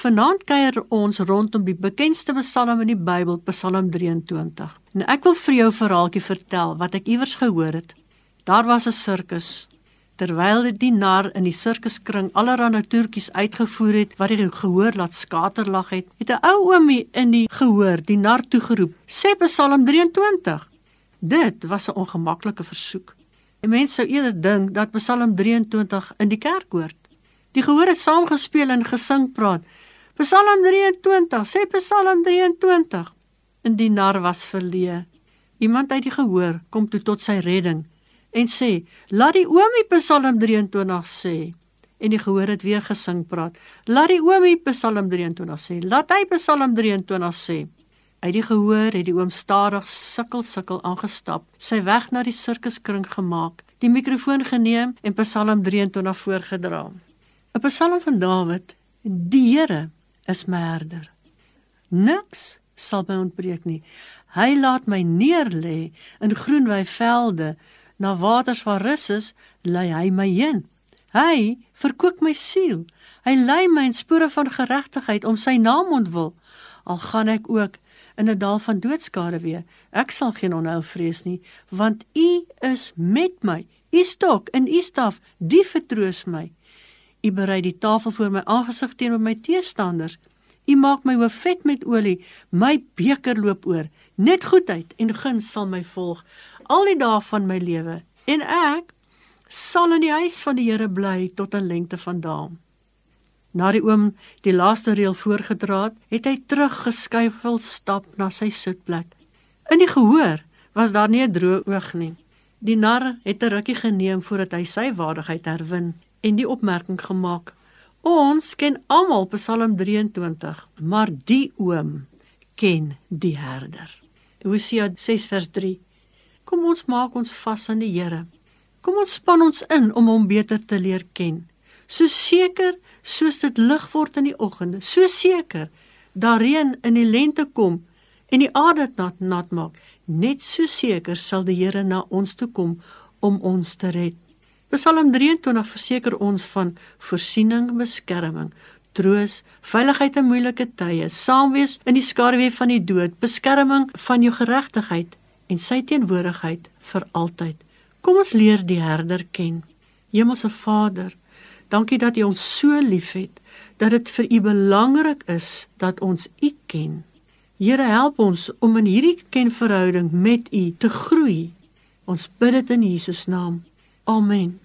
Vanaand kuier ons rondom die bekendste Psalm in die Bybel, Psalm 23. En ek wil vir jou 'n verhaaltjie vertel wat ek iewers gehoor het. Daar was 'n sirkus. Terwyl die nar in die sirkuskring allerlei toertjies uitgevoer het wat die gehoor laat skaterlag het, het 'n ou oomie in die gehoor die nar toegeroep: "Sê Psalm 23." Dit was 'n ongemaklike versoek. 'n Mens sou eerder dink dat Psalm 23 in die kerk hoort. Die gehoor het saam gespeel en gesing praat. Psalm 23, sê Psalm 23. En die nar was verleë. Iemand uit die gehoor kom toe tot sy redding en sê: "Laat die oomie Psalm 23 sê." En die gehoor het weer gesing praat. "Laat die oomie Psalm 23 sê." Laat hy Psalm 23 sê. Uit die gehoor het die oom stadig sukkel sukkel aangestap, sy weg na die sirkuskring gemaak, die mikrofoon geneem en Psalm 23 voorgedra. 'n Psalm van Dawid: Die Here is my herder. Niks sal my ontbreek nie. Hy laat my neerlê in groenwy velde na waters waar rus is, lei hy my heen. Hy verkoop my siel. Hy lei my in spore van geregtigheid om sy naam ontwil. Al gaan ek ook in 'n dal van doodskade weer, ek sal geen onheil vrees nie, want U is met my. U stok en U staf, die vertroos my. U berei die tafel voor my aangesig teenoor my teestanders. U maak my hoof vet met olie, my beker loop oor. Net goedheid en guns sal my volg al die dae van my lewe en ek sal in die huis van die Here bly tot 'n lengte van dae. Na die oom die laaste reël voorgedra het, het hy teruggeskuifel stap na sy sitplek. In die gehoor was daar nie 'n droë oog nie. Die nar het 'n rukkie geneem voordat hy sy waardigheid herwin en die opmerking gemaak: "Ons ken almal Psalm 23, maar die oom ken die herder." Hosea 6 vers 3 Kom ons maak ons vas aan die Here. Kom ons span ons in om hom beter te leer ken. So seker soos dit lig word in die oggende, so seker daar reën in die lente kom en die aarde nat nat maak, net so seker sal die Here na ons toe kom om ons te red. Psalm 23 verseker ons van voorsiening, beskerming, troos, veiligheid in moeilike tye, saamwees in die skaduwee van die dood, beskerming van jou geregtigheid en sy teenwoordigheid vir altyd. Kom ons leer die herder ken. Hemelse Vader, dankie dat U ons so liefhet dat dit vir U belangrik is dat ons U ken. Here, help ons om in hierdie kenverhouding met U te groei. Ons bid dit in Jesus naam. Amen.